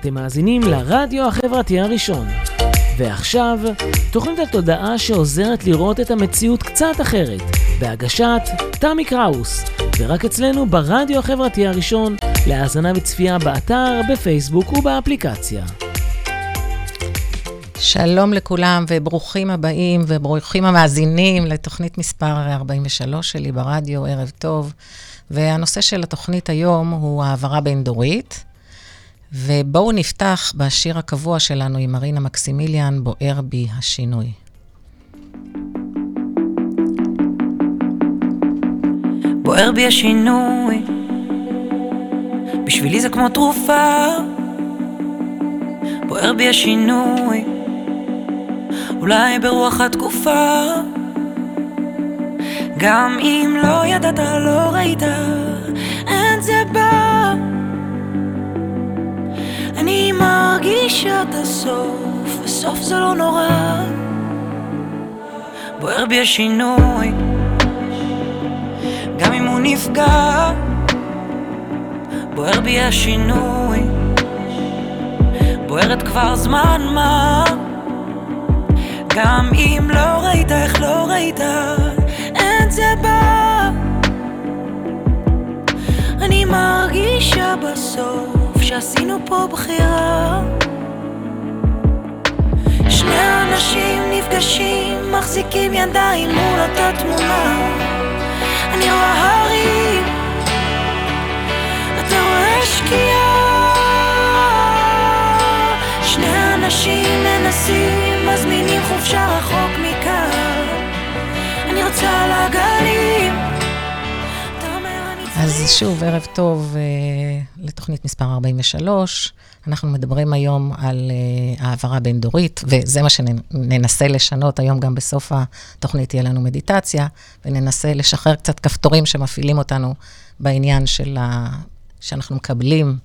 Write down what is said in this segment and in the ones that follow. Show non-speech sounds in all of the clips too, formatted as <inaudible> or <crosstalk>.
אתם מאזינים לרדיו החברתי הראשון. ועכשיו, תוכנית התודעה שעוזרת לראות את המציאות קצת אחרת, בהגשת תמי קראוס, ורק אצלנו ברדיו החברתי הראשון, להאזנה וצפייה באתר, בפייסבוק ובאפליקציה. שלום לכולם וברוכים הבאים וברוכים המאזינים לתוכנית מספר 43 שלי ברדיו, ערב טוב. והנושא של התוכנית היום הוא העברה בין-דורית. ובואו נפתח בשיר הקבוע שלנו עם מרינה מקסימיליאן, בוער בי השינוי. בוער בי השינוי, בשבילי זה כמו תרופה. בוער בי השינוי, אולי ברוח התקופה. גם אם לא ידעת, לא ראית, אין זה בא. אני מרגישה את הסוף, וסוף זה לא נורא. בוער בי השינוי, גם אם הוא נפגע. בוער בי השינוי, בוערת כבר זמן מה. גם אם לא ראית, איך לא ראית, אין זה בא. אני מרגישה בסוף שעשינו פה בחירה שני אנשים נפגשים, מחזיקים ידיים מול אותה תמונה. אני רואה הרים, אתה רואה שקיעה. שני אנשים מנסים, מזמינים חופשה רחוק מכאן. אני רוצה לגלים אז שוב, ערב טוב uh, לתוכנית מספר 43. אנחנו מדברים היום על uh, העברה בין-דורית, וזה מה שננסה לשנות היום, גם בסוף התוכנית תהיה לנו מדיטציה, וננסה לשחרר קצת כפתורים שמפעילים אותנו בעניין של ה... שאנחנו מקבלים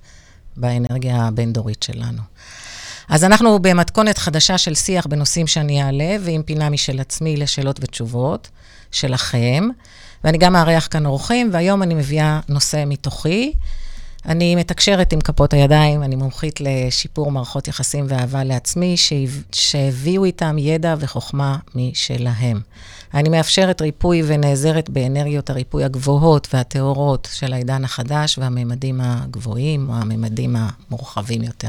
באנרגיה הבין-דורית שלנו. אז אנחנו במתכונת חדשה של שיח בנושאים שאני אעלה, ועם פינה משל עצמי לשאלות ותשובות שלכם. ואני גם מארח כאן אורחים, והיום אני מביאה נושא מתוכי. אני מתקשרת עם כפות הידיים, אני מומחית לשיפור מערכות יחסים ואהבה לעצמי, שהביאו איתם ידע וחוכמה משלהם. אני מאפשרת ריפוי ונעזרת באנרגיות הריפוי הגבוהות והטהורות של העידן החדש והממדים הגבוהים, או הממדים המורחבים יותר.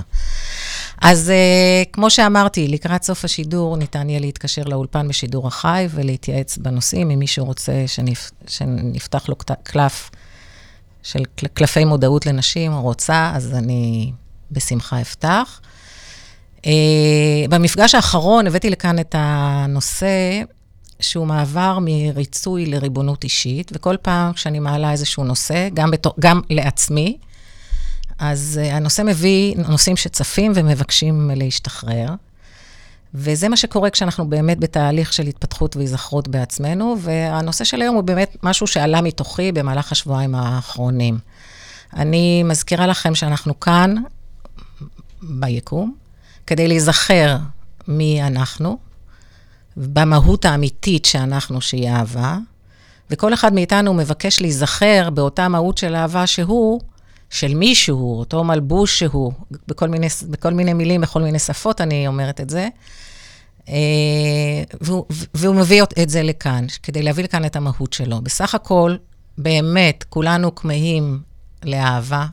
אז uh, כמו שאמרתי, לקראת סוף השידור ניתן יהיה להתקשר לאולפן בשידור החי ולהתייעץ בנושאים, אם מישהו רוצה שנפ... שנפתח לו קלף של קלפי מודעות לנשים, רוצה, אז אני בשמחה אפתח. Uh, במפגש האחרון הבאתי לכאן את הנושא שהוא מעבר מריצוי לריבונות אישית, וכל פעם כשאני מעלה איזשהו נושא, גם, בתור, גם לעצמי, אז uh, הנושא מביא נושאים שצפים ומבקשים להשתחרר. וזה מה שקורה כשאנחנו באמת בתהליך של התפתחות והיזכרות בעצמנו, והנושא של היום הוא באמת משהו שעלה מתוכי במהלך השבועיים האחרונים. אני מזכירה לכם שאנחנו כאן, ביקום, כדי להיזכר מי אנחנו, במהות האמיתית שאנחנו, שהיא אהבה, וכל אחד מאיתנו מבקש להיזכר באותה מהות של אהבה שהוא, של מישהו, אותו מלבוש שהוא, בכל מיני, בכל מיני מילים, בכל מיני שפות אני אומרת את זה. אה, והוא, והוא מביא את זה לכאן, כדי להביא לכאן את המהות שלו. בסך הכל, באמת, כולנו כמהים לאהבה,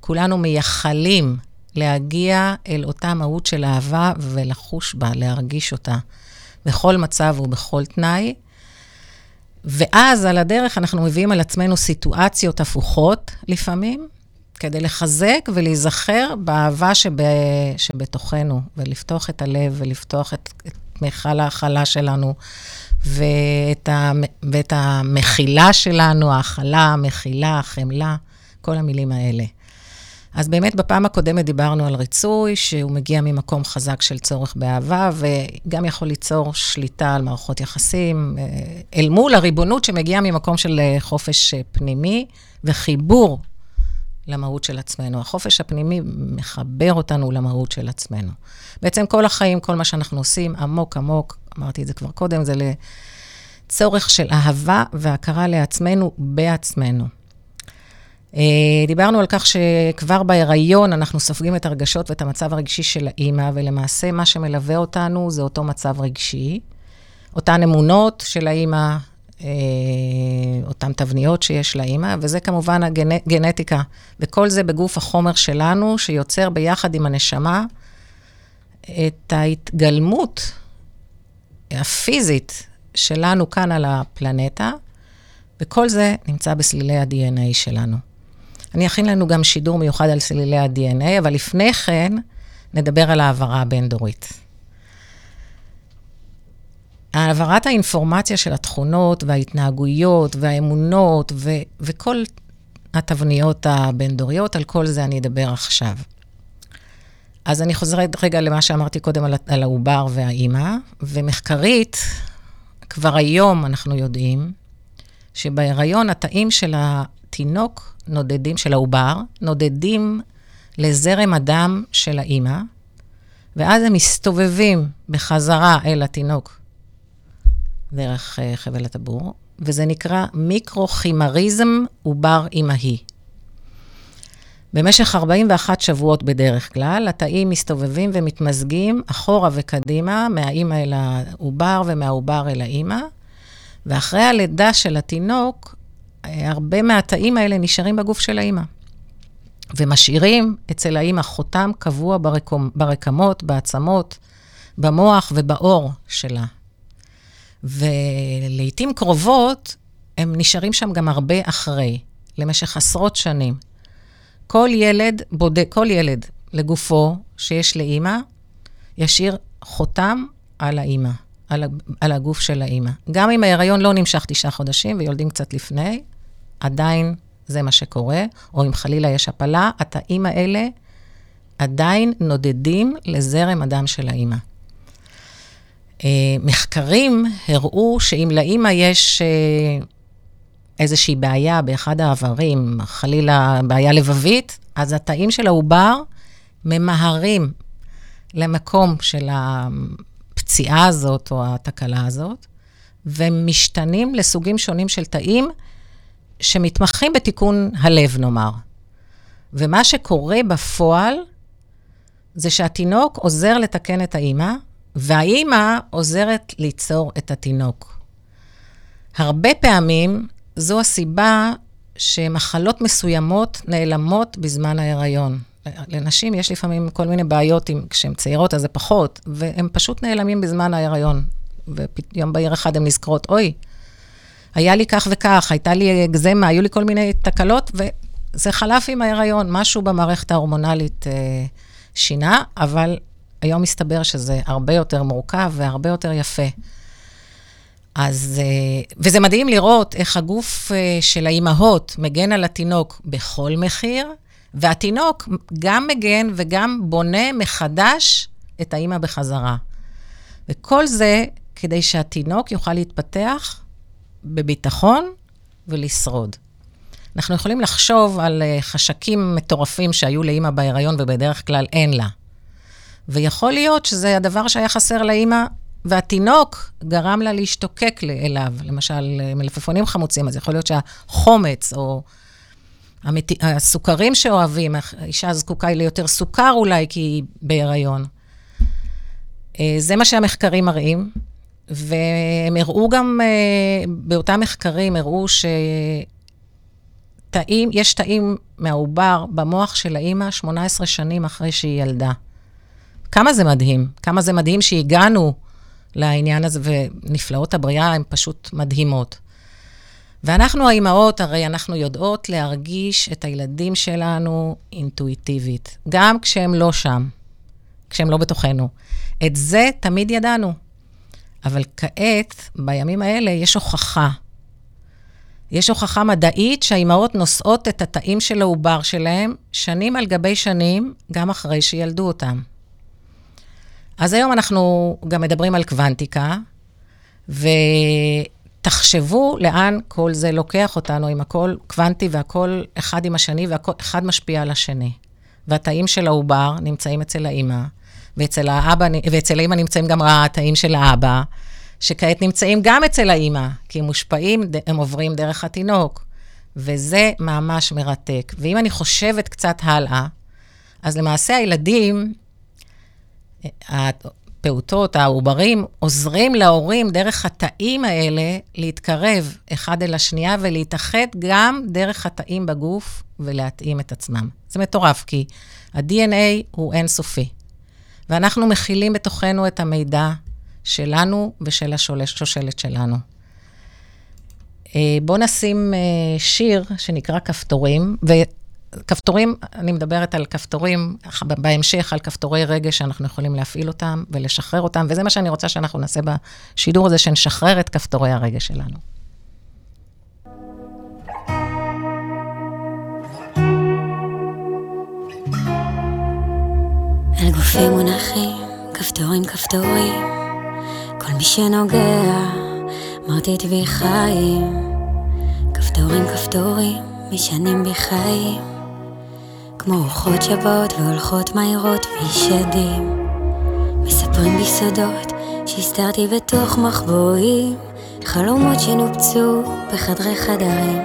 כולנו מייחלים להגיע אל אותה מהות של אהבה ולחוש בה, להרגיש אותה, בכל מצב ובכל תנאי. ואז על הדרך אנחנו מביאים על עצמנו סיטואציות הפוכות לפעמים, כדי לחזק ולהיזכר באהבה שב, שבתוכנו, ולפתוח את הלב ולפתוח את, את מיכל ההכלה שלנו, ואת, ה, ואת המחילה שלנו, ההכלה, המחילה, החמלה, כל המילים האלה. אז באמת בפעם הקודמת דיברנו על ריצוי, שהוא מגיע ממקום חזק של צורך באהבה, וגם יכול ליצור שליטה על מערכות יחסים, אה, אל מול הריבונות שמגיעה ממקום של אה, חופש אה, פנימי וחיבור למהות של עצמנו. החופש הפנימי מחבר אותנו למהות של עצמנו. בעצם כל החיים, כל מה שאנחנו עושים, עמוק עמוק, אמרתי את זה כבר קודם, זה לצורך של אהבה והכרה לעצמנו בעצמנו. אה, דיברנו על כך שכבר בהיריון אנחנו סופגים את הרגשות ואת המצב הרגשי של האימא, ולמעשה מה שמלווה אותנו זה אותו מצב רגשי. אותן אמונות של האימא, אותן תבניות שיש לאימא, וזה כמובן הגנטיקה. וכל זה בגוף החומר שלנו, שיוצר ביחד עם הנשמה את ההתגלמות הפיזית שלנו כאן על הפלנטה, וכל זה נמצא בסלילי ה-DNA שלנו. אני אכין לנו גם שידור מיוחד על סלילי ה-DNA, אבל לפני כן נדבר על העברה הבין-דורית. העברת האינפורמציה של התכונות וההתנהגויות והאמונות ו- וכל התבניות הבין-דוריות, על כל זה אני אדבר עכשיו. אז אני חוזרת רגע למה שאמרתי קודם על, על העובר והאימא, ומחקרית, כבר היום אנחנו יודעים שבהיריון התאים של התינוק נודדים, של העובר, נודדים לזרם הדם של האימא, ואז הם מסתובבים בחזרה אל התינוק דרך uh, חבל הטבור, וזה נקרא מיקרו-חימריזם עובר אימהי. במשך 41 שבועות בדרך כלל, התאים מסתובבים ומתמזגים אחורה וקדימה, מהאימא אל העובר ומהעובר אל האימא, ואחרי הלידה של התינוק, הרבה מהתאים האלה נשארים בגוף של האימא. ומשאירים אצל האימא חותם קבוע ברקום, ברקמות, בעצמות, במוח ובעור שלה. ולעיתים קרובות, הם נשארים שם גם הרבה אחרי, למשך עשרות שנים. כל ילד בודק, כל ילד לגופו שיש לאימא, ישאיר חותם על האימא, על, על הגוף של האימא. גם אם ההיריון לא נמשך תשעה חודשים ויולדים קצת לפני, עדיין זה מה שקורה, או אם חלילה יש הפלה, התאים האלה עדיין נודדים לזרם הדם של האימא. Uh, מחקרים הראו שאם לאימא יש uh, איזושהי בעיה באחד האיברים, חלילה בעיה לבבית, אז התאים של העובר ממהרים למקום של הפציעה הזאת או התקלה הזאת, ומשתנים לסוגים שונים של תאים שמתמחים בתיקון הלב, נאמר. ומה שקורה בפועל זה שהתינוק עוזר לתקן את האימא, והאימא עוזרת ליצור את התינוק. הרבה פעמים זו הסיבה שמחלות מסוימות נעלמות בזמן ההיריון. לנשים יש לפעמים כל מיני בעיות, עם, כשהן צעירות אז זה פחות, והן פשוט נעלמים בזמן ההיריון. ויום בהיר אחד הן נזכרות, אוי, היה לי כך וכך, הייתה לי אגזמה, היו לי כל מיני תקלות, וזה חלף עם ההיריון. משהו במערכת ההורמונלית אה, שינה, אבל היום מסתבר שזה הרבה יותר מורכב והרבה יותר יפה. אז, אה, וזה מדהים לראות איך הגוף אה, של האימהות מגן על התינוק בכל מחיר, והתינוק גם מגן וגם בונה מחדש את האימא בחזרה. וכל זה כדי שהתינוק יוכל להתפתח בביטחון ולשרוד. אנחנו יכולים לחשוב על אה, חשקים מטורפים שהיו לאימא בהיריון ובדרך כלל אין לה. ויכול להיות שזה הדבר שהיה חסר לאימא והתינוק גרם לה להשתוקק אליו, למשל מלפפונים חמוצים, אז יכול להיות שהחומץ או המת... הסוכרים שאוהבים, האישה זקוקה ליותר סוכר אולי כי היא בהיריון. אה, זה מה שהמחקרים מראים, והם הראו גם, אה, באותם מחקרים הראו שתאים, יש תאים מהעובר במוח של האימא 18 שנים אחרי שהיא ילדה. כמה זה מדהים, כמה זה מדהים שהגענו לעניין הזה, ונפלאות הבריאה הן פשוט מדהימות. ואנחנו האימהות, הרי אנחנו יודעות להרגיש את הילדים שלנו אינטואיטיבית, גם כשהם לא שם, כשהם לא בתוכנו. את זה תמיד ידענו. אבל כעת, בימים האלה, יש הוכחה. יש הוכחה מדעית שהאימהות נושאות את התאים של העובר שלהם שנים על גבי שנים, גם אחרי שילדו אותם. אז היום אנחנו גם מדברים על קוונטיקה, ותחשבו לאן כל זה לוקח אותנו, אם הכל קוונטי והכל אחד עם השני, ואחד משפיע על השני. והתאים של העובר נמצאים אצל האימא, ואצל האבא, ואצל האימא נמצאים גם התאים של האבא, שכעת נמצאים גם אצל האימא, כי הם מושפעים, הם עוברים דרך התינוק. וזה ממש מרתק. ואם אני חושבת קצת הלאה, אז למעשה הילדים, הפעוטות, העוברים, עוזרים להורים דרך התאים האלה להתקרב אחד אל השנייה ולהתאחד גם דרך התאים בגוף ולהתאים את עצמם. זה מטורף, כי ה-DNA הוא אינסופי, ואנחנו מכילים בתוכנו את המידע שלנו ושל השושלת שלנו. אה, בואו נשים אה, שיר שנקרא כפתורים, וכפתורים, אני מדברת על כפתורים, בהמשך על כפתורי רגש שאנחנו יכולים להפעיל אותם ולשחרר אותם, וזה מה שאני רוצה שאנחנו נעשה בשידור הזה, שנשחרר את כפתורי הרגש שלנו. על גופי מונחים, כפתורים כפתורים, כל מי שנוגע מרטיט בי חיים, כפתורים כפתורים, משנים בי חיים, כמו רוחות שבאות והולכות מהירות וישדים, מספרים בי סודות שהסתרתי בתוך מחבואים, חלומות שנופצו בחדרי חדרים,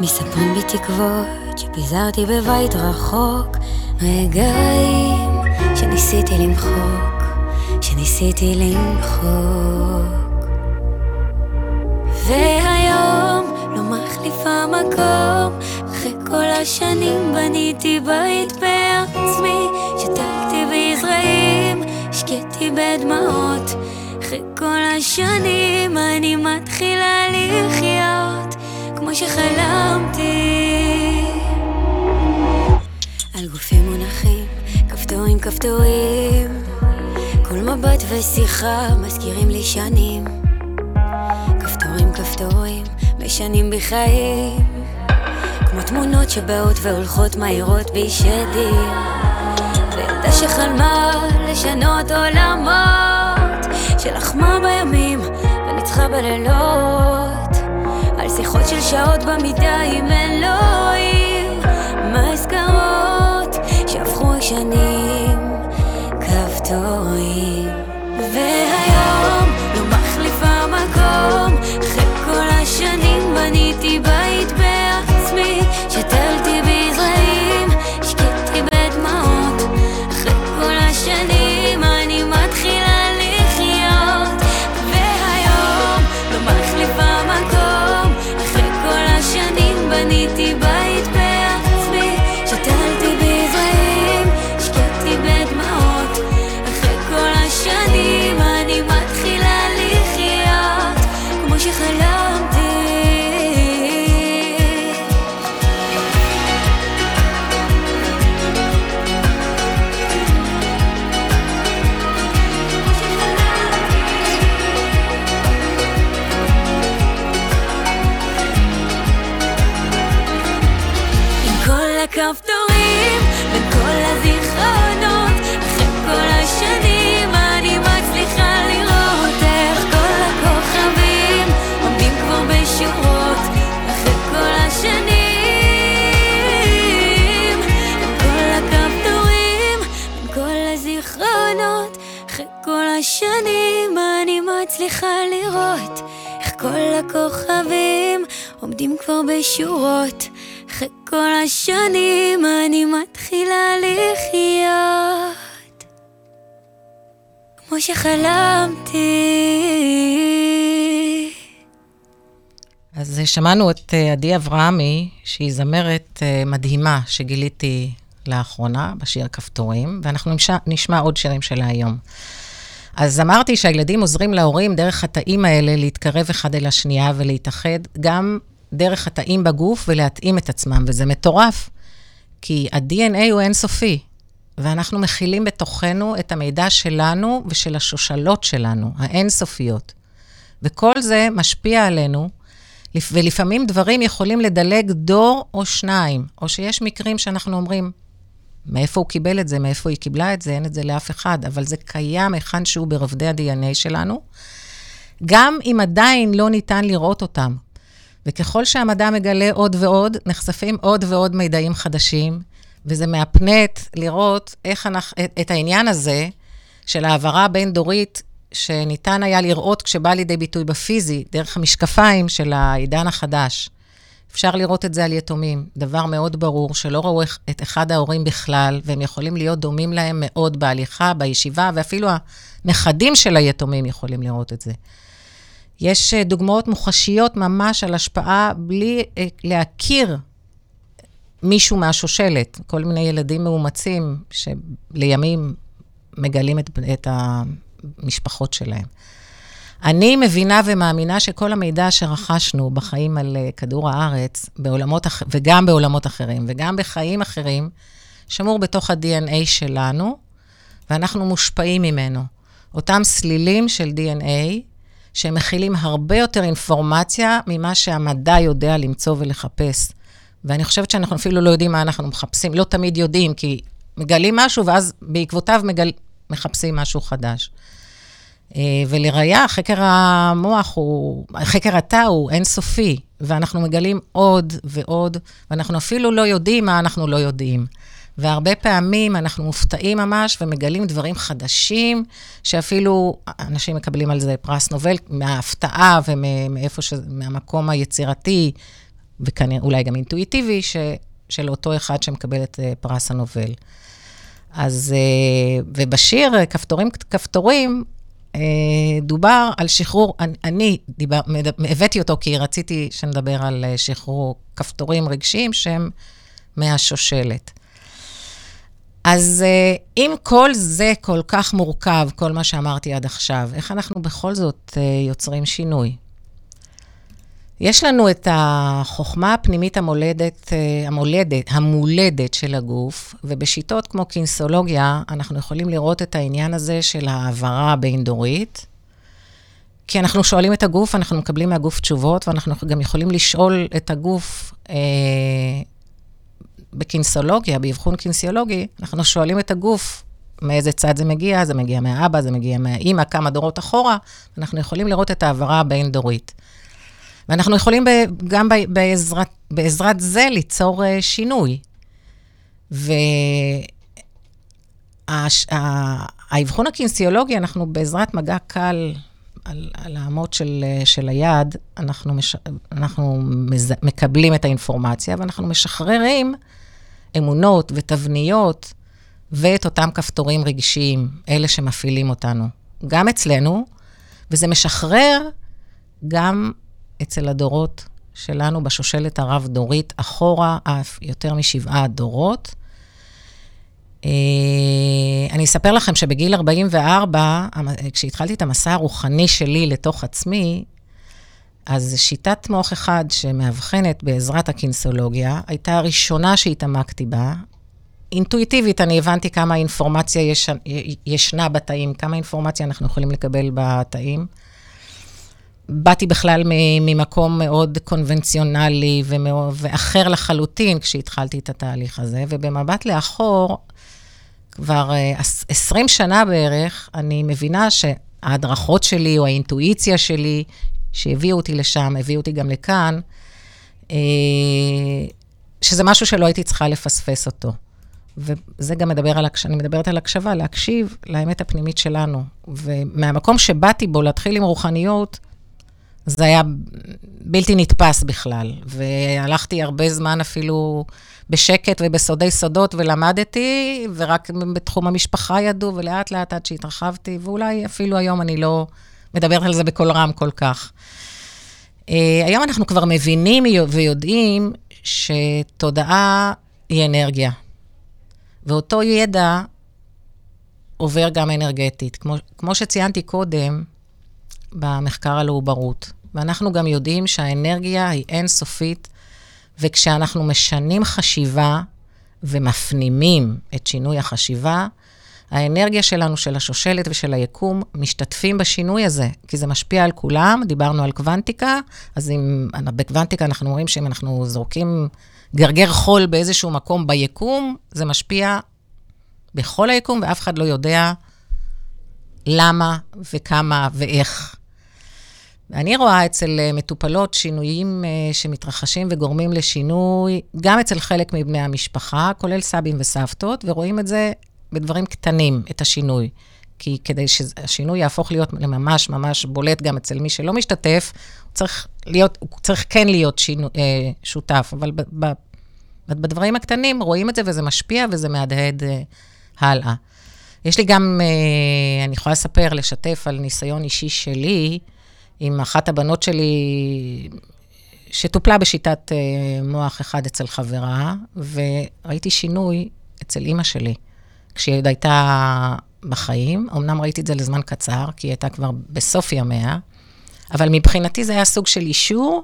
מספרים בי תקוות שפיזרתי בבית רחוק, רגעים שניסיתי למחוק, שניסיתי למחוק. והיום לא מחליפה מקום כל השנים בניתי בית בעצמי שתלתי בזרעים, השקיתי בדמעות. אחרי כל השנים אני מתחילה לחיות כמו שחלמתי. על גופים מונחים, כפתורים כפתורים. כל מבט ושיחה מזכירים לי שנים. כפתורים כפתורים, משנים בי חיים כמו תמונות שבאות והולכות מהירות בי שדים וילדה שחלמה לשנות עולמות שלחמה בימים וניצחה בלילות. על שיחות של שעות במיטה עם אלוהים מה הזכרות שהפכו השנים כפתורים כמו שחלמתי. אז שמענו את אה, עדי אברהמי, שהיא זמרת אה, מדהימה שגיליתי לאחרונה בשיר כפתורים, ואנחנו נשמע, נשמע עוד שירים שלה היום. אז אמרתי שהילדים עוזרים להורים דרך התאים האלה להתקרב אחד אל השנייה ולהתאחד גם דרך התאים בגוף ולהתאים את עצמם, וזה מטורף, כי ה-DNA הוא אינסופי, ואנחנו מכילים בתוכנו את המידע שלנו ושל השושלות שלנו, האינסופיות. וכל זה משפיע עלינו, ולפעמים דברים יכולים לדלג דור או שניים, או שיש מקרים שאנחנו אומרים, מאיפה הוא קיבל את זה, מאיפה היא קיבלה את זה, אין את זה לאף אחד, אבל זה קיים היכן שהוא ברבדי ה-DNA שלנו, גם אם עדיין לא ניתן לראות אותם. וככל שהמדע מגלה עוד ועוד, נחשפים עוד ועוד מידעים חדשים, וזה מהפנט לראות איך אנחנו, את, את העניין הזה של העברה הבין-דורית, שניתן היה לראות כשבא לידי ביטוי בפיזי, דרך המשקפיים של העידן החדש, אפשר לראות את זה על יתומים. דבר מאוד ברור, שלא ראו את אחד ההורים בכלל, והם יכולים להיות דומים להם מאוד בהליכה, בישיבה, ואפילו הנכדים של היתומים יכולים לראות את זה. יש אה, דוגמאות מוחשיות ממש על השפעה בלי אה, להכיר מישהו מהשושלת. כל מיני ילדים מאומצים שלימים מגלים את, את המשפחות שלהם. אני מבינה ומאמינה שכל המידע שרכשנו בחיים על אה, כדור הארץ, בעולמות, וגם בעולמות אחרים, וגם בחיים אחרים, שמור בתוך ה-DNA שלנו, ואנחנו מושפעים ממנו. אותם סלילים של DNA, שמכילים הרבה יותר אינפורמציה ממה שהמדע יודע למצוא ולחפש. ואני חושבת שאנחנו אפילו לא יודעים מה אנחנו מחפשים, לא תמיד יודעים, כי מגלים משהו, ואז בעקבותיו מגל... מחפשים משהו חדש. אה, ולראיה, חקר המוח הוא, חקר התא הוא אינסופי, ואנחנו מגלים עוד ועוד, ואנחנו אפילו לא יודעים מה אנחנו לא יודעים. והרבה פעמים אנחנו מופתעים ממש ומגלים דברים חדשים, שאפילו אנשים מקבלים על זה פרס נובל, מההפתעה ומאיפה ש... מהמקום היצירתי, ואולי גם אינטואיטיבי, ש... של אותו אחד שמקבל את אה, פרס הנובל. אז, אה, ובשיר כפתורים כפתורים, אה, דובר על שחרור, אני דיבר, הבאתי אותו כי רציתי שנדבר על שחרור כפתורים רגשיים שהם מהשושלת. אז אם כל זה כל כך מורכב, כל מה שאמרתי עד עכשיו, איך אנחנו בכל זאת יוצרים שינוי? יש לנו את החוכמה הפנימית המולדת, המולדת, המולדת של הגוף, ובשיטות כמו קינסולוגיה, אנחנו יכולים לראות את העניין הזה של העברה הבין-דורית. כי אנחנו שואלים את הגוף, אנחנו מקבלים מהגוף תשובות, ואנחנו גם יכולים לשאול את הגוף אה, בקינסולוגיה, באבחון קינסיולוגי, אנחנו שואלים את הגוף מאיזה צד זה מגיע, זה מגיע מהאבא, זה מגיע מהאימא, כמה דורות אחורה, אנחנו יכולים לראות את העברה הבין-דורית. ואנחנו יכולים ב, גם ב, בעזרת, בעזרת זה ליצור uh, שינוי. והאבחון הקינסיולוגי, אנחנו בעזרת מגע קל על, על האמות של, של היד, אנחנו, מש, אנחנו מז, מקבלים את האינפורמציה ואנחנו משחררים אמונות ותבניות ואת אותם כפתורים רגשיים, אלה שמפעילים אותנו, גם אצלנו, וזה משחרר גם אצל הדורות שלנו בשושלת הרב-דורית, אחורה אף יותר משבעה דורות. אה, אני אספר לכם שבגיל 44, כשהתחלתי את המסע הרוחני שלי לתוך עצמי, אז שיטת מוח אחד שמאבחנת בעזרת הקינסולוגיה, הייתה הראשונה שהתעמקתי בה. אינטואיטיבית, אני הבנתי כמה אינפורמציה יש, ישנה בתאים, כמה אינפורמציה אנחנו יכולים לקבל בתאים. באתי בכלל ממקום מאוד קונבנציונלי ומאוד, ואחר לחלוטין כשהתחלתי את התהליך הזה, ובמבט לאחור, כבר 20 אה, שנה בערך, אני מבינה שההדרכות שלי או האינטואיציה שלי, שהביאו אותי לשם, הביאו אותי גם לכאן, אה, שזה משהו שלא הייתי צריכה לפספס אותו. וזה גם מדבר על, אני מדברת על הקשבה, להקשיב לאמת הפנימית שלנו. ומהמקום שבאתי בו, להתחיל עם רוחניות, זה היה בלתי נתפס בכלל. והלכתי הרבה זמן אפילו בשקט ובסודי סודות ולמדתי, ורק בתחום המשפחה ידעו, ולאט לאט עד שהתרחבתי, ואולי אפילו היום אני לא מדברת על זה בקול רם כל כך. Uh, היום אנחנו כבר מבינים ויודעים שתודעה היא אנרגיה. ואותו ידע עובר גם אנרגטית. כמו, כמו שציינתי קודם, במחקר על העוברות. ואנחנו גם יודעים שהאנרגיה היא אינסופית, וכשאנחנו משנים חשיבה ומפנימים את שינוי החשיבה, האנרגיה שלנו, של השושלת ושל היקום, משתתפים בשינוי הזה, כי זה משפיע על כולם. דיברנו על קוונטיקה, אז אם, בקוונטיקה אנחנו רואים שאם אנחנו זורקים גרגר חול באיזשהו מקום ביקום, זה משפיע בכל היקום, ואף אחד לא יודע למה וכמה ואיך. אני רואה אצל אה, מטופלות שינויים אה, שמתרחשים וגורמים לשינוי, גם אצל חלק מבני המשפחה, כולל סבים וסבתות, ורואים את זה בדברים קטנים, את השינוי. כי כדי שהשינוי יהפוך להיות ממש ממש בולט גם אצל מי שלא משתתף, הוא צריך להיות, הוא צריך כן להיות שינו, אה, שותף, אבל ב, ב, בדברים הקטנים רואים את זה וזה משפיע וזה מהדהד אה, הלאה. יש לי גם, אה, אני יכולה לספר, לשתף על ניסיון אישי שלי עם אחת הבנות שלי, שטופלה בשיטת אה, מוח אחד אצל חברה, וראיתי שינוי אצל אימא שלי, כשהיא עוד הייתה בחיים. אמנם ראיתי את זה לזמן קצר, כי היא הייתה כבר בסוף ימיה, אבל מבחינתי זה היה סוג של אישור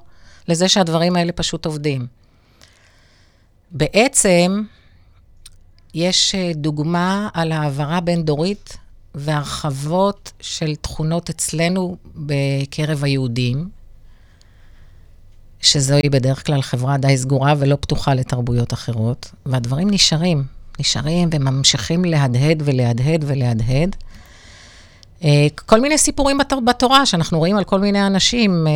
לזה שהדברים האלה פשוט עובדים. בעצם, יש אה, דוגמה על העברה בין-דורית והרחבות של תכונות אצלנו בקרב היהודים, שזוהי בדרך כלל חברה די סגורה ולא פתוחה לתרבויות אחרות, והדברים נשארים, נשארים וממשיכים להדהד ולהדהד ולהדהד. אה, כל מיני סיפורים בתורה שאנחנו רואים על כל מיני אנשים, אה,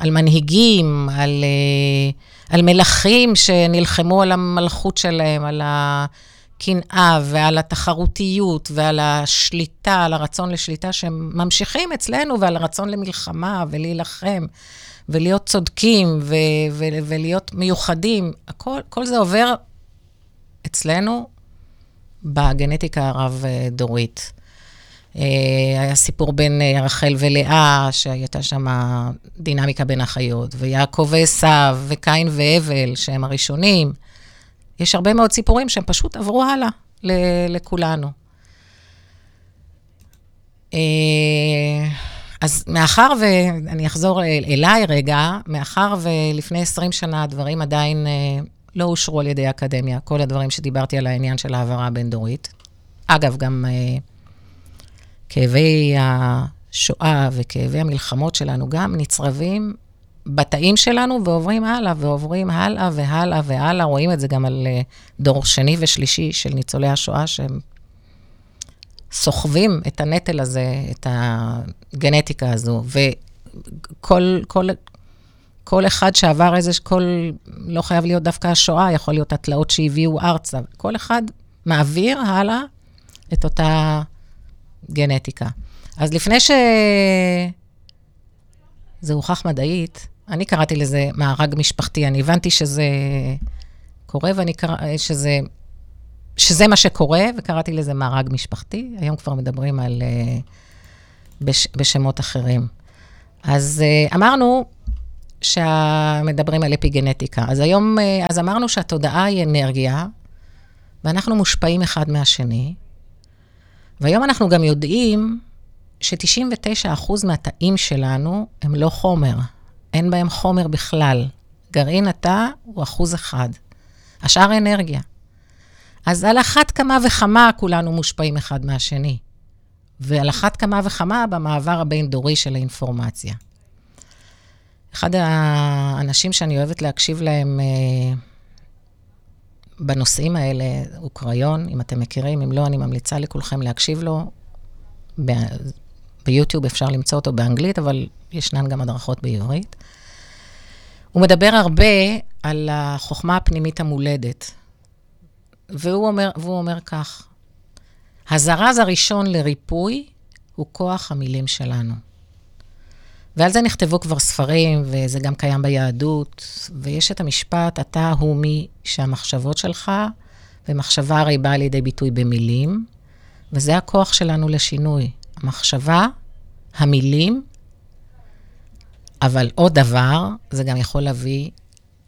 על מנהיגים, על, אה, על מלכים שנלחמו על המלכות שלהם, על הקנאה ועל התחרותיות ועל השליטה, על הרצון לשליטה, שהם ממשיכים אצלנו, ועל הרצון למלחמה ולהילחם. ולהיות צודקים ו- ו- ולהיות מיוחדים, הכל, כל זה עובר אצלנו בגנטיקה הרב-דורית. אה, היה סיפור בין אה, רחל ולאה, שהייתה שם דינמיקה בין החיות, ויעקב ועשו, וקין והבל, שהם הראשונים. יש הרבה מאוד סיפורים שהם פשוט עברו הלאה לכולנו. אה, אז מאחר, ואני אחזור אליי רגע, מאחר ולפני 20 שנה הדברים עדיין לא אושרו על ידי האקדמיה, כל הדברים שדיברתי על העניין של העברה הבין-דורית. אגב, גם כאבי השואה וכאבי המלחמות שלנו גם נצרבים בתאים שלנו ועוברים הלאה, ועוברים הלאה והלאה והלאה. רואים את זה גם על אה, דור שני ושלישי של ניצולי השואה, שהם סוחבים את הנטל הזה, את הגנטיקה הזו. וכל כל, כל אחד שעבר איזה, כל, לא חייב להיות דווקא השואה, יכול להיות התלאות שהביאו ארצה. כל אחד מעביר הלאה את אותה גנטיקה. אז לפני שזה הוכח מדעית, אני קראתי לזה מארג משפחתי. אני הבנתי שזה קורה, ואני קרא... שזה... שזה מה שקורה, וקראתי לזה מארג משפחתי. היום כבר מדברים על... אה, בש... בשמות אחרים. אז uh, אמרנו שמדברים על אפיגנטיקה. אז היום, uh, אז אמרנו שהתודעה היא אנרגיה, ואנחנו מושפעים אחד מהשני, והיום אנחנו גם יודעים ש-99% מהתאים שלנו הם לא חומר. אין בהם חומר בכלל. גרעין התא הוא אחוז אחד. השאר אנרגיה. אז על אחת כמה וכמה כולנו מושפעים אחד מהשני. ועל אחת כמה וכמה במעבר הבין-דורי של האינפורמציה. אחד האנשים שאני אוהבת להקשיב להם אה, בנושאים האלה הוא קריון, אם אתם מכירים, אם לא, אני ממליצה לכולכם להקשיב לו. ביוטיוב אפשר למצוא אותו באנגלית, אבל ישנן גם הדרכות בעברית. הוא מדבר הרבה על החוכמה הפנימית המולדת, והוא אומר, והוא אומר כך, הזרז הראשון לריפוי הוא כוח המילים שלנו. ועל זה נכתבו כבר ספרים, וזה גם קיים ביהדות, ויש את המשפט, אתה הוא מי שהמחשבות שלך, ומחשבה הרי באה לידי ביטוי במילים, וזה הכוח שלנו לשינוי. המחשבה, המילים, אבל עוד דבר, זה גם יכול להביא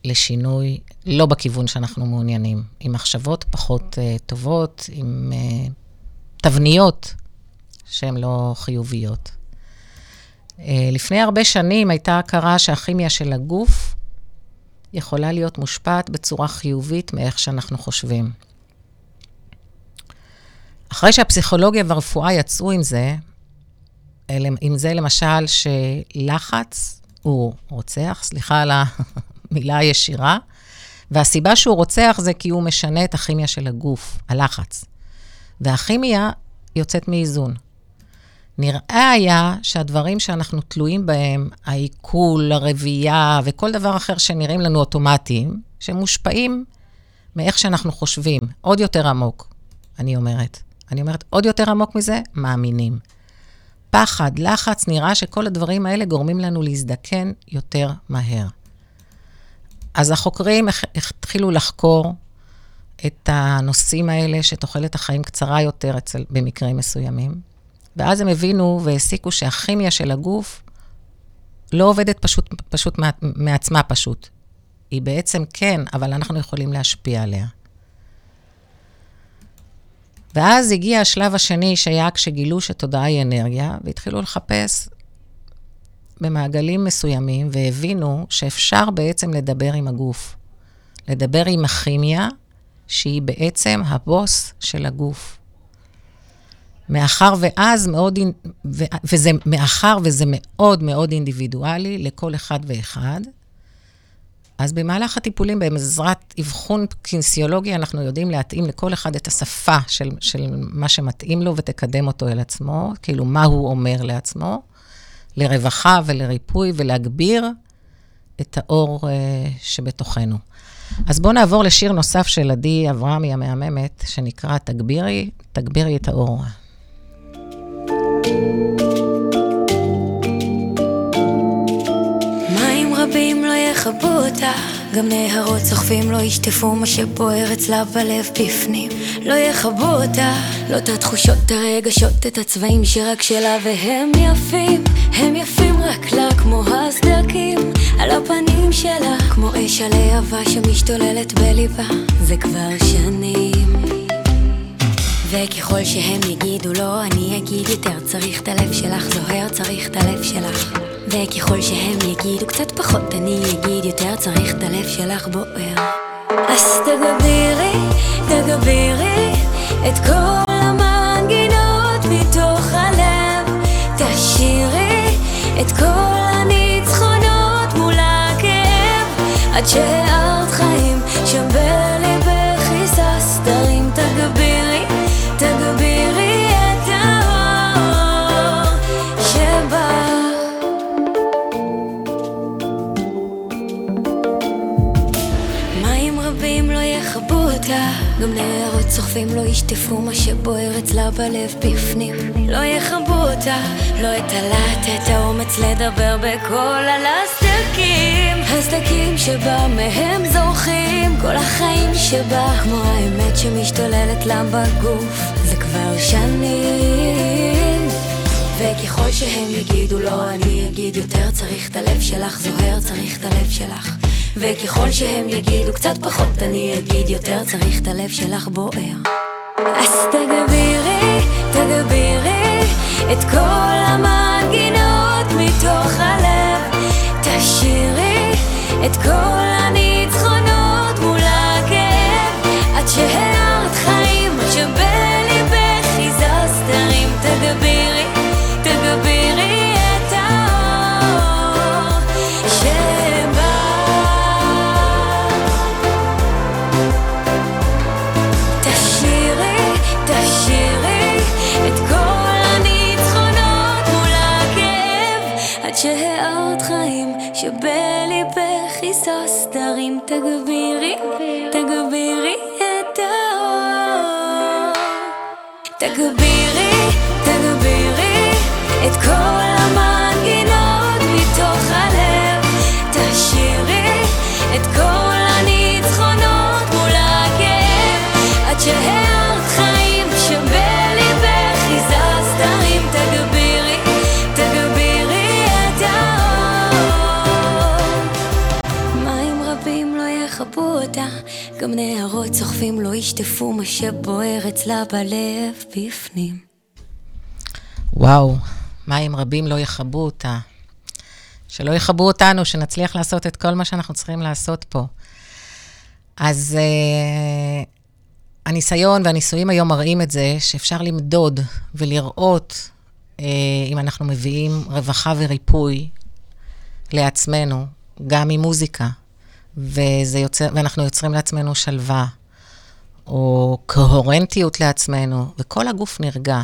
לשינוי לא בכיוון שאנחנו מעוניינים, עם מחשבות פחות uh, טובות, עם uh, תבניות שהן לא חיוביות. אה, לפני הרבה שנים הייתה הכרה שהכימיה של הגוף יכולה להיות מושפעת בצורה חיובית מאיך שאנחנו חושבים. אחרי שהפסיכולוגיה והרפואה יצאו עם זה, עם זה למשל שלחץ הוא רוצח, סליחה על המילה הישירה, והסיבה שהוא רוצח זה כי הוא משנה את הכימיה של הגוף, הלחץ. והכימיה יוצאת מאיזון. נראה היה שהדברים שאנחנו תלויים בהם, העיכול, הרבייה וכל דבר אחר שנראים לנו אוטומטיים, שהם מושפעים מאיך שאנחנו חושבים, עוד יותר עמוק, אני אומרת. אני אומרת, עוד יותר עמוק מזה, מאמינים. פחד, לחץ, נראה שכל הדברים האלה גורמים לנו להזדקן יותר מהר. אז החוקרים התחילו לחקור את הנושאים האלה, שתוחלת החיים קצרה יותר אצל, במקרים מסוימים, ואז הם הבינו והסיקו שהכימיה של הגוף לא עובדת פשוט, פשוט מעצמה פשוט. היא בעצם כן, אבל אנחנו יכולים להשפיע עליה. ואז הגיע השלב השני, שהיה כשגילו שתודעה היא אנרגיה, והתחילו לחפש במעגלים מסוימים, והבינו שאפשר בעצם לדבר עם הגוף. לדבר עם הכימיה, שהיא בעצם הבוס של הגוף. מאחר ואז מאוד, וזה מאחר וזה מאוד מאוד אינדיבידואלי לכל אחד ואחד, אז במהלך הטיפולים, בעזרת אבחון קינסיולוגי, אנחנו יודעים להתאים לכל אחד את השפה של, של מה שמתאים לו ותקדם אותו אל עצמו, כאילו מה הוא אומר לעצמו, לרווחה ולריפוי ולהגביר את האור uh, שבתוכנו. אז בואו נעבור לשיר נוסף של עדי אברהמי המהממת, שנקרא תגבירי, תגבירי את האור. מים יכבו אותה, גם נהרות סוחפים לא ישטפו מה שבוער אצלה בלב בפנים. לא יכבו אותה, לא את התחושות, את הרגשות, את הצבעים שרק שלה והם יפים, הם יפים רק לה כמו הסדקים על הפנים שלה, כמו אש הלהבה שמשתוללת בליבה, זה כבר שנים. וככל שהם יגידו לא, אני אגיד יותר צריך את הלב שלך, זוהר צריך את הלב שלך. וככל שהם יגידו קצת פחות, אני אגיד יותר צריך את הלב שלך בוער. אז תגבירי, תגבירי את כל המנגינות מתוך הלב. תשאירי את כל הניצחונות מול הכאב, עד שהארת סוחפים לא ישטפו מה שבוער אצלה בלב בפנים. לא יכבו אותה, לא את הלהט, את האומץ לדבר בקול על הסדקים. הסדקים שבה מהם זורחים, כל החיים שבה, כמו האמת שמשתוללת לה בגוף, זה כבר שנים. וככל שהם יגידו לא, אני אגיד יותר צריך את הלב שלך, זוהר צריך את הלב שלך. וככל שהם יגידו קצת פחות, אני אגיד יותר צריך את הלב שלך בוער. אז תגבירי, תגבירי את כל המנגינות מתוך הלב. תשאירי את כל הניצחונות שהארת חיים שבליבך היסס תרים תגבירי, תגבירי את האור. תגבירי, תגבירי את כל המנגינות מתוך הלב. תשאירי את כל גם נהרות סוחפים לא ישטפו מה שבוער אצלה בלב בפנים. וואו, מים רבים לא יכבו אותה. שלא יכבו אותנו, שנצליח לעשות את כל מה שאנחנו צריכים לעשות פה. אז uh, הניסיון והניסויים היום מראים את זה, שאפשר למדוד ולראות uh, אם אנחנו מביאים רווחה וריפוי לעצמנו, גם ממוזיקה, וזה יוצר, ואנחנו יוצרים לעצמנו שלווה, או קוהרנטיות לעצמנו, וכל הגוף נרגע.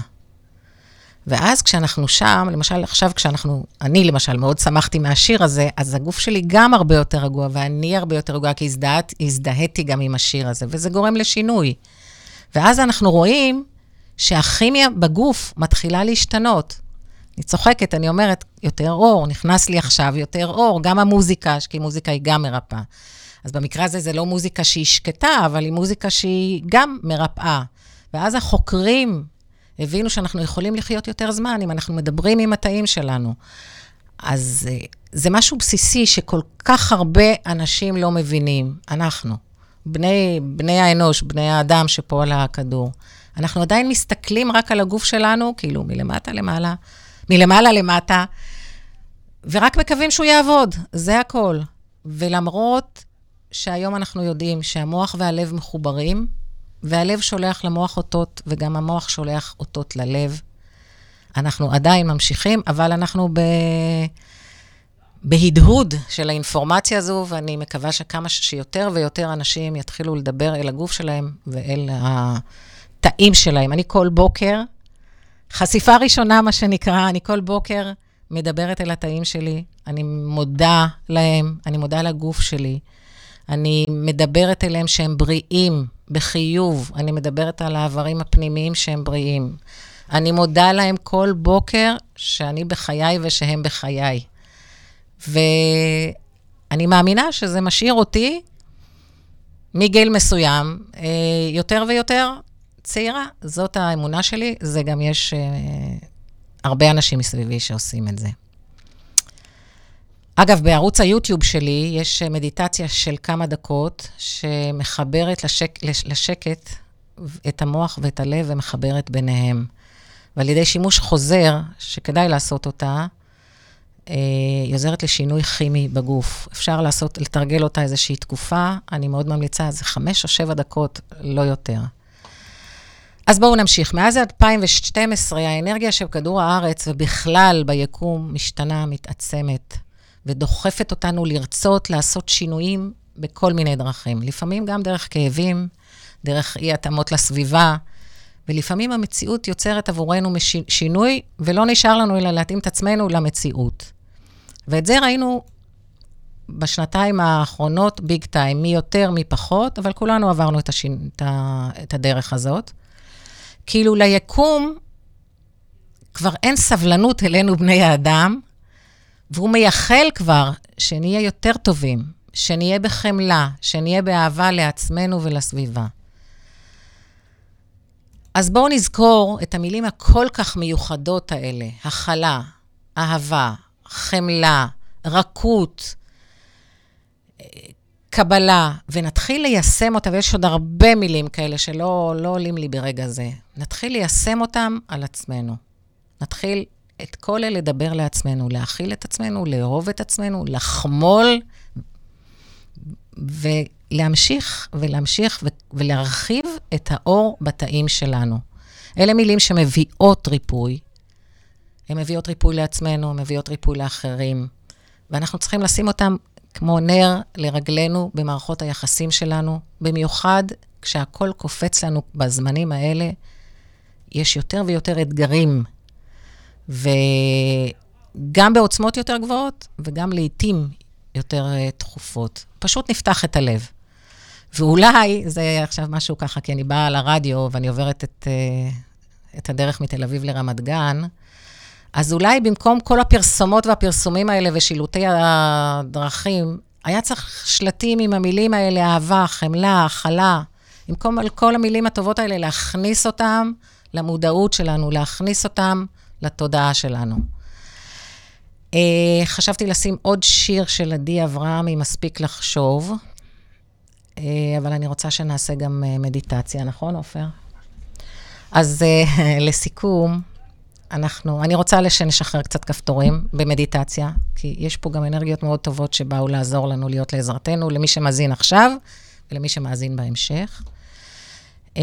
ואז כשאנחנו שם, למשל עכשיו כשאנחנו, אני למשל מאוד שמחתי מהשיר הזה, אז הגוף שלי גם הרבה יותר רגוע, ואני הרבה יותר רגועה, כי הזדהת, הזדהיתי גם עם השיר הזה, וזה גורם לשינוי. ואז אנחנו רואים שהכימיה בגוף מתחילה להשתנות. אני צוחקת, אני אומרת, יותר אור, נכנס לי עכשיו יותר אור, גם המוזיקה, כי מוזיקה היא גם מרפאה. אז במקרה הזה זה לא מוזיקה שהיא שקטה, אבל היא מוזיקה שהיא גם מרפאה. ואז החוקרים הבינו שאנחנו יכולים לחיות יותר זמן אם אנחנו מדברים עם התאים שלנו. אז אה, זה משהו בסיסי שכל כך הרבה אנשים לא מבינים, אנחנו, בני, בני האנוש, בני האדם שפה על הכדור. אנחנו עדיין מסתכלים רק על הגוף שלנו, כאילו מלמטה למעלה, מלמעלה למטה, ורק מקווים שהוא יעבוד, זה הכל. ולמרות שהיום אנחנו יודעים שהמוח והלב מחוברים, והלב שולח למוח אותות, וגם המוח שולח אותות ללב, אנחנו עדיין ממשיכים, אבל אנחנו ב... בהדהוד של האינפורמציה הזו, ואני מקווה שכמה שיותר ויותר אנשים יתחילו לדבר אל הגוף שלהם ואל התאים שלהם. אני כל בוקר, חשיפה ראשונה, מה שנקרא, אני כל בוקר מדברת אל התאים שלי, אני מודה להם, אני מודה לגוף שלי. אני מדברת אליהם שהם בריאים, בחיוב. אני מדברת על האיברים הפנימיים שהם בריאים. אני מודה להם כל בוקר שאני בחיי ושהם בחיי. ואני מאמינה שזה משאיר אותי מגיל מסוים אה, יותר ויותר צעירה. זאת האמונה שלי, זה גם יש אה, הרבה אנשים מסביבי שעושים את זה. אגב, בערוץ היוטיוב שלי יש מדיטציה של כמה דקות שמחברת לשק, לשקט את המוח ואת הלב ומחברת ביניהם. ועל ידי שימוש חוזר, שכדאי לעשות אותה, אה, היא עוזרת לשינוי כימי בגוף. אפשר לעשות, לתרגל אותה איזושהי תקופה, אני מאוד ממליצה, זה חמש או שבע דקות, לא יותר. אז בואו נמשיך. מאז 2012, האנרגיה של כדור הארץ ובכלל ביקום משתנה, מתעצמת, ודוחפת אותנו לרצות לעשות שינויים בכל מיני דרכים. לפעמים גם דרך כאבים, דרך אי-התאמות לסביבה, ולפעמים המציאות יוצרת עבורנו שינוי, ולא נשאר לנו אלא להתאים את עצמנו למציאות. ואת זה ראינו בשנתיים האחרונות ביג טיים, מי יותר, מי פחות, אבל כולנו עברנו את, השין, את, ה, את הדרך הזאת. כאילו ליקום כבר אין סבלנות אלינו, בני האדם, והוא מייחל כבר שנהיה יותר טובים, שנהיה בחמלה, שנהיה באהבה לעצמנו ולסביבה. אז בואו נזכור את המילים הכל כך מיוחדות האלה, הכלה, אהבה, חמלה, רכות, קבלה, ונתחיל ליישם אותה, ויש עוד הרבה מילים כאלה שלא לא עולים לי ברגע זה. נתחיל ליישם אותם על עצמנו. נתחיל את כל אלה לדבר לעצמנו, להכיל את עצמנו, לאהוב את עצמנו, לחמול, ולהמשיך ולהמשיך ולהרחיב את האור בתאים שלנו. אלה מילים שמביאות ריפוי. הן מביאות ריפוי לעצמנו, הן מביאות ריפוי לאחרים, ואנחנו צריכים לשים אותם כמו נר לרגלינו במערכות היחסים שלנו, במיוחד כשהכול קופץ לנו בזמנים האלה, יש יותר ויותר אתגרים, וגם בעוצמות יותר גבוהות, וגם לעיתים יותר uh, תכופות. פשוט נפתח את הלב. ואולי, זה עכשיו משהו ככה, כי אני באה לרדיו ואני עוברת את, uh, את הדרך מתל אביב לרמת גן, אז אולי במקום כל הפרסומות והפרסומים האלה ושילוטי הדרכים, היה צריך שלטים עם המילים האלה, אהבה, חמלה, הכלה. במקום על כל המילים הטובות האלה, להכניס אותם למודעות שלנו, להכניס אותם לתודעה שלנו. Uh, חשבתי לשים עוד שיר של עדי אברהם, אם מספיק לחשוב, uh, אבל אני רוצה שנעשה גם uh, מדיטציה, נכון, עופר? אז uh, <laughs> לסיכום, אנחנו, אני רוצה שנשחרר קצת כפתורים במדיטציה, כי יש פה גם אנרגיות מאוד טובות שבאו לעזור לנו להיות לעזרתנו, למי שמאזין עכשיו ולמי שמאזין בהמשך. אה,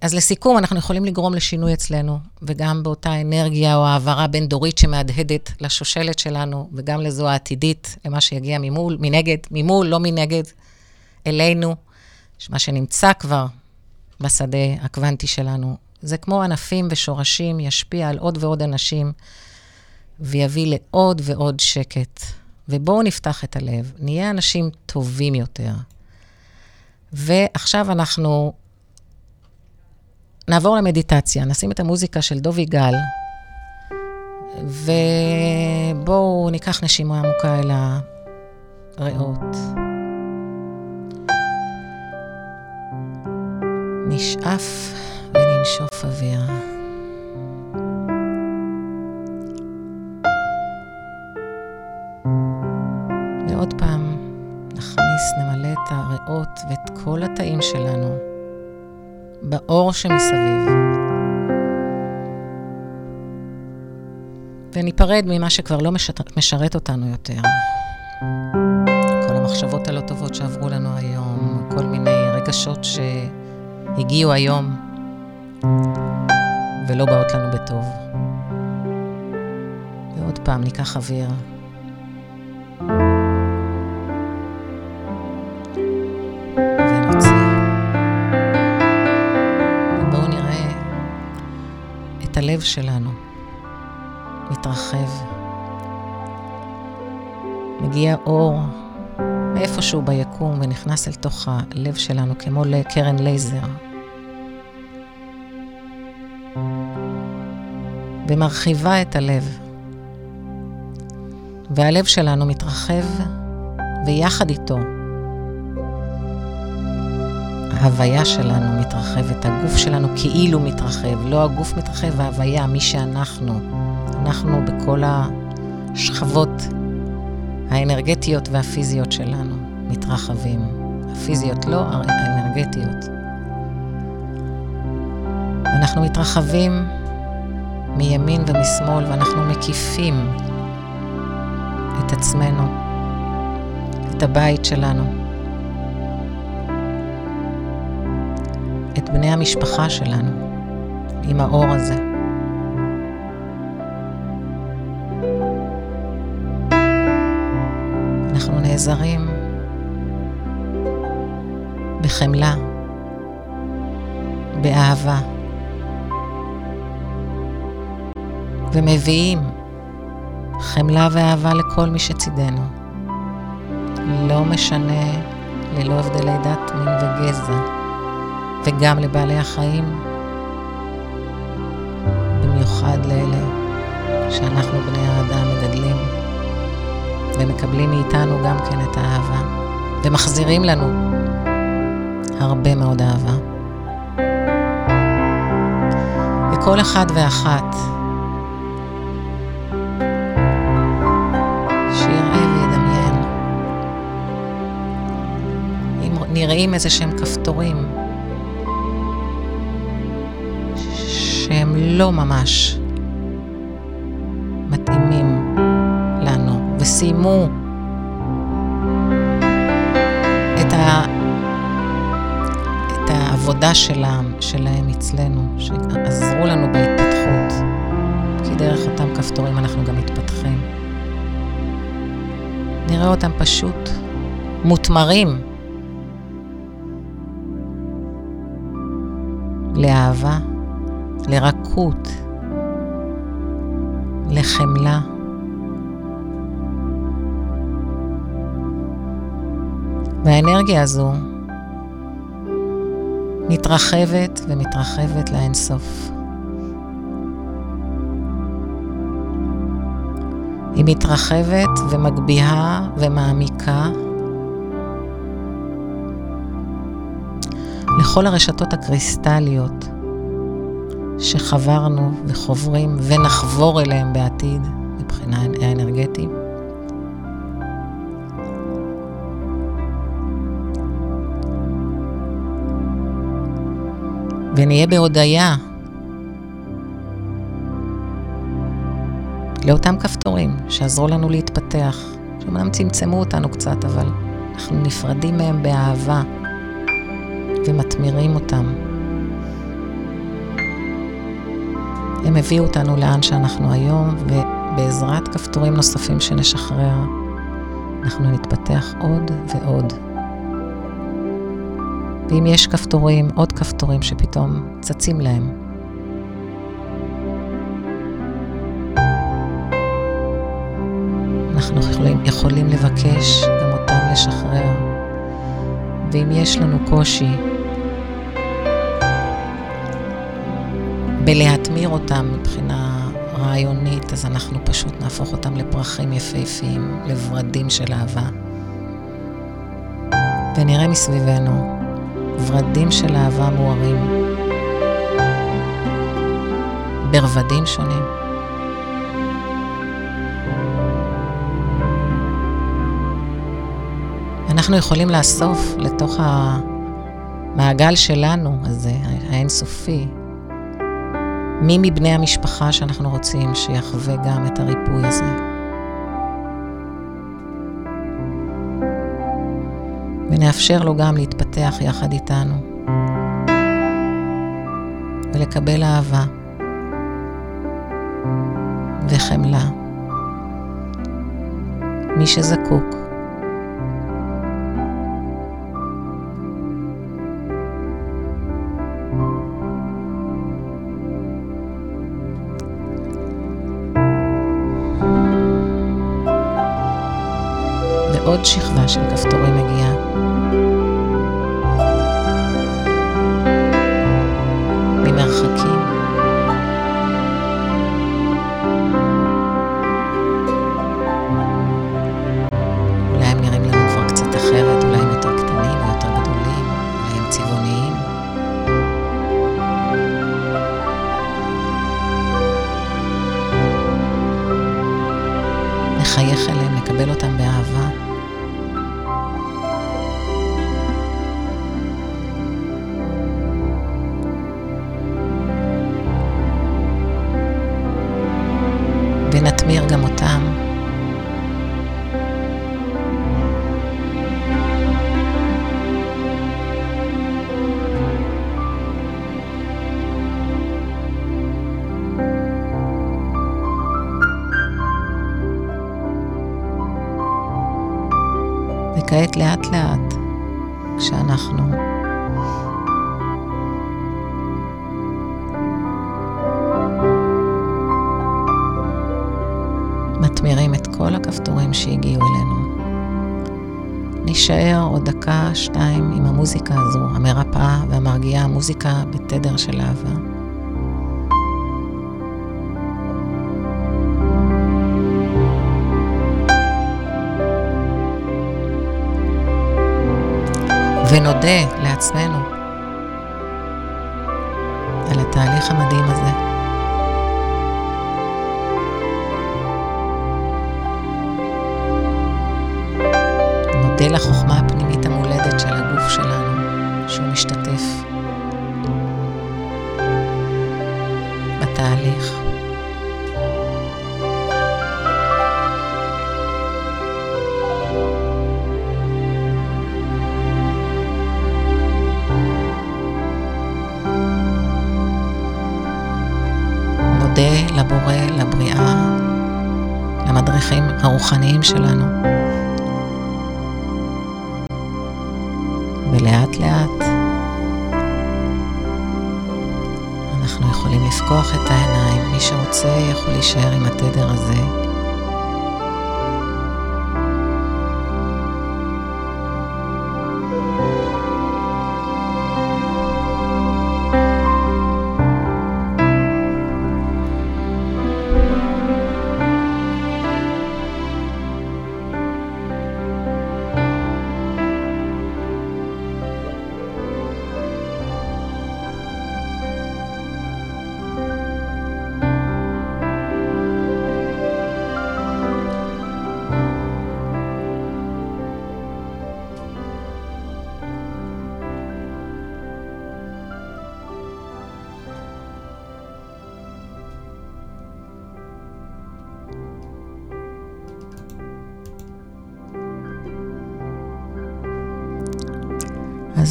אז לסיכום, אנחנו יכולים לגרום לשינוי אצלנו, וגם באותה אנרגיה או העברה בין-דורית שמהדהדת לשושלת שלנו, וגם לזו העתידית, למה שיגיע ממול, מנגד, ממול, לא מנגד, אלינו, מה שנמצא כבר בשדה הקוונטי שלנו. זה כמו ענפים ושורשים, ישפיע על עוד ועוד אנשים, ויביא לעוד ועוד שקט. ובואו נפתח את הלב, נהיה אנשים טובים יותר. ועכשיו אנחנו נעבור למדיטציה, נשים את המוזיקה של דובי גל, ובואו ניקח נשימה עמוקה אל הריאות. נשאף וננשוף אוויר. ועוד פעם נכניס, נמלא את הריאות ואת כל התאים שלנו באור שמסביב. וניפרד ממה שכבר לא משרת, משרת אותנו יותר. כל המחשבות הלא טובות שעברו לנו היום, כל מיני רגשות שהגיעו היום ולא באות לנו בטוב. ועוד פעם ניקח אוויר. הלב שלנו מתרחב. מגיע אור מאיפשהו ביקום ונכנס אל תוך הלב שלנו כמו לקרן לייזר. ומרחיבה את הלב. והלב שלנו מתרחב, ויחד איתו ההוויה שלנו מתרחבת, הגוף שלנו כאילו מתרחב, לא הגוף מתרחב, ההוויה, מי שאנחנו. אנחנו בכל השכבות האנרגטיות והפיזיות שלנו מתרחבים. הפיזיות לא, האנרגטיות. אנחנו מתרחבים מימין ומשמאל, ואנחנו מקיפים את עצמנו, את הבית שלנו, את בני המשפחה שלנו, עם האור הזה. אנחנו נעזרים בחמלה, באהבה. ומביאים חמלה ואהבה לכל מי שצידנו. לא משנה, ללא הבדלי דת, מין וגזע, וגם לבעלי החיים, במיוחד לאלה שאנחנו בני האדם מגדלים, ומקבלים מאיתנו גם כן את האהבה, ומחזירים לנו הרבה מאוד אהבה. וכל אחד ואחת נראים איזה שהם כפתורים שהם לא ממש מתאימים לנו, וסיימו את, ה... את העבודה שלהם, שלהם אצלנו, שעזרו לנו בהתפתחות, כי דרך אותם כפתורים אנחנו גם מתפתחים. נראה אותם פשוט מותמרים. לאהבה, לרכות, לחמלה. והאנרגיה הזו מתרחבת ומתרחבת לאינסוף. היא מתרחבת ומגביהה ומעמיקה לכל הרשתות הקריסטליות שחברנו וחוברים ונחבור אליהם בעתיד מבחינה האנרגטית. ונהיה בהודיה לאותם כפתורים שעזרו לנו להתפתח, שאומנם צמצמו אותנו קצת, אבל אנחנו נפרדים מהם באהבה. ומתמירים אותם. הם הביאו אותנו לאן שאנחנו היום, ובעזרת כפתורים נוספים שנשחרר, אנחנו נתפתח עוד ועוד. ואם יש כפתורים, עוד כפתורים שפתאום צצים להם, אנחנו יכולים, יכולים לבקש גם אותם לשחרר. ואם יש לנו קושי בלהתמיר אותם מבחינה רעיונית, אז אנחנו פשוט נהפוך אותם לפרחים יפהפיים, לורדים של אהבה. ונראה מסביבנו ורדים של אהבה מוארים, ברבדים שונים. אנחנו יכולים לאסוף לתוך המעגל שלנו הזה, האינסופי, מי מבני המשפחה שאנחנו רוצים שיחווה גם את הריפוי הזה. ונאפשר לו גם להתפתח יחד איתנו ולקבל אהבה וחמלה. מי שזקוק. של כפתורים מגיעה. לאט לאט, כשאנחנו מתמירים את כל הכפתורים שהגיעו אלינו. נישאר עוד דקה, שתיים עם המוזיקה הזו, המרפאה והמרגיעה, המוזיקה בתדר של אהבה. ונודה לעצמנו על התהליך המדהים הזה. נודה לחוכמה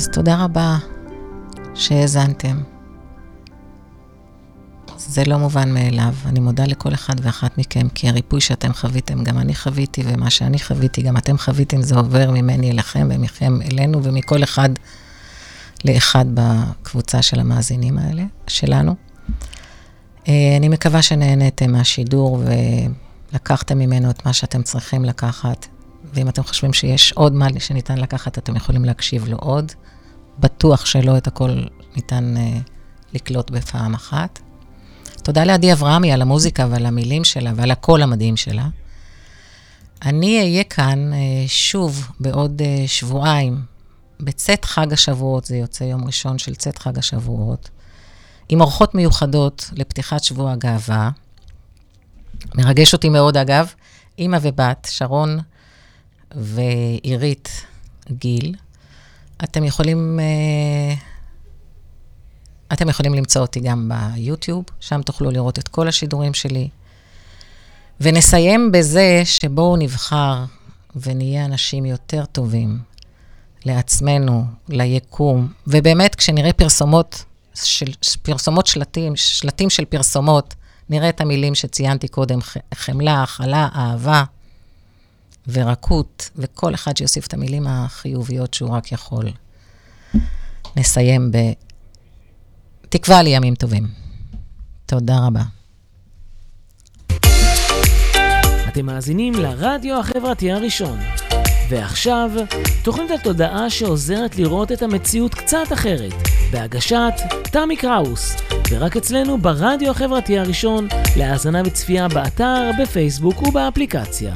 אז תודה רבה שהאזנתם. זה לא מובן מאליו. אני מודה לכל אחד ואחת מכם, כי הריפוי שאתם חוויתם, גם אני חוויתי, ומה שאני חוויתי, גם אתם חוויתם, זה עובר ממני אליכם ומכם אלינו, ומכל אחד לאחד בקבוצה של המאזינים האלה, שלנו. אני מקווה שנהניתם מהשידור ולקחתם ממנו את מה שאתם צריכים לקחת. ואם אתם חושבים שיש עוד מה שניתן לקחת, אתם יכולים להקשיב לו עוד. בטוח שלא את הכל ניתן uh, לקלוט בפעם אחת. תודה לעדי אברהמי על המוזיקה ועל המילים שלה ועל הקול המדהים שלה. אני אהיה כאן אה, שוב בעוד אה, שבועיים, בצאת חג השבועות, זה יוצא יום ראשון של צאת חג השבועות, עם אורחות מיוחדות לפתיחת שבוע הגאווה. מרגש אותי מאוד, אגב, אימא ובת, שרון ועירית גיל. אתם יכולים, אה, אתם יכולים למצוא אותי גם ביוטיוב, שם תוכלו לראות את כל השידורים שלי. ונסיים בזה שבואו נבחר ונהיה אנשים יותר טובים לעצמנו, ליקום. ובאמת, כשנראה פרסומות, של, פרסומות שלטים, שלטים של פרסומות, נראה את המילים שציינתי קודם, חמלה, הכלה, אהבה ורקות, וכל אחד שיוסיף את המילים החיוביות שהוא רק יכול. נסיים בתקווה לימים טובים. תודה רבה. אתם מאזינים לרדיו החברתי הראשון. ועכשיו, תוכנית התודעה שעוזרת לראות את המציאות קצת אחרת, בהגשת תמי קראוס, ורק אצלנו ברדיו החברתי הראשון, להאזנה וצפייה באתר, בפייסבוק ובאפליקציה.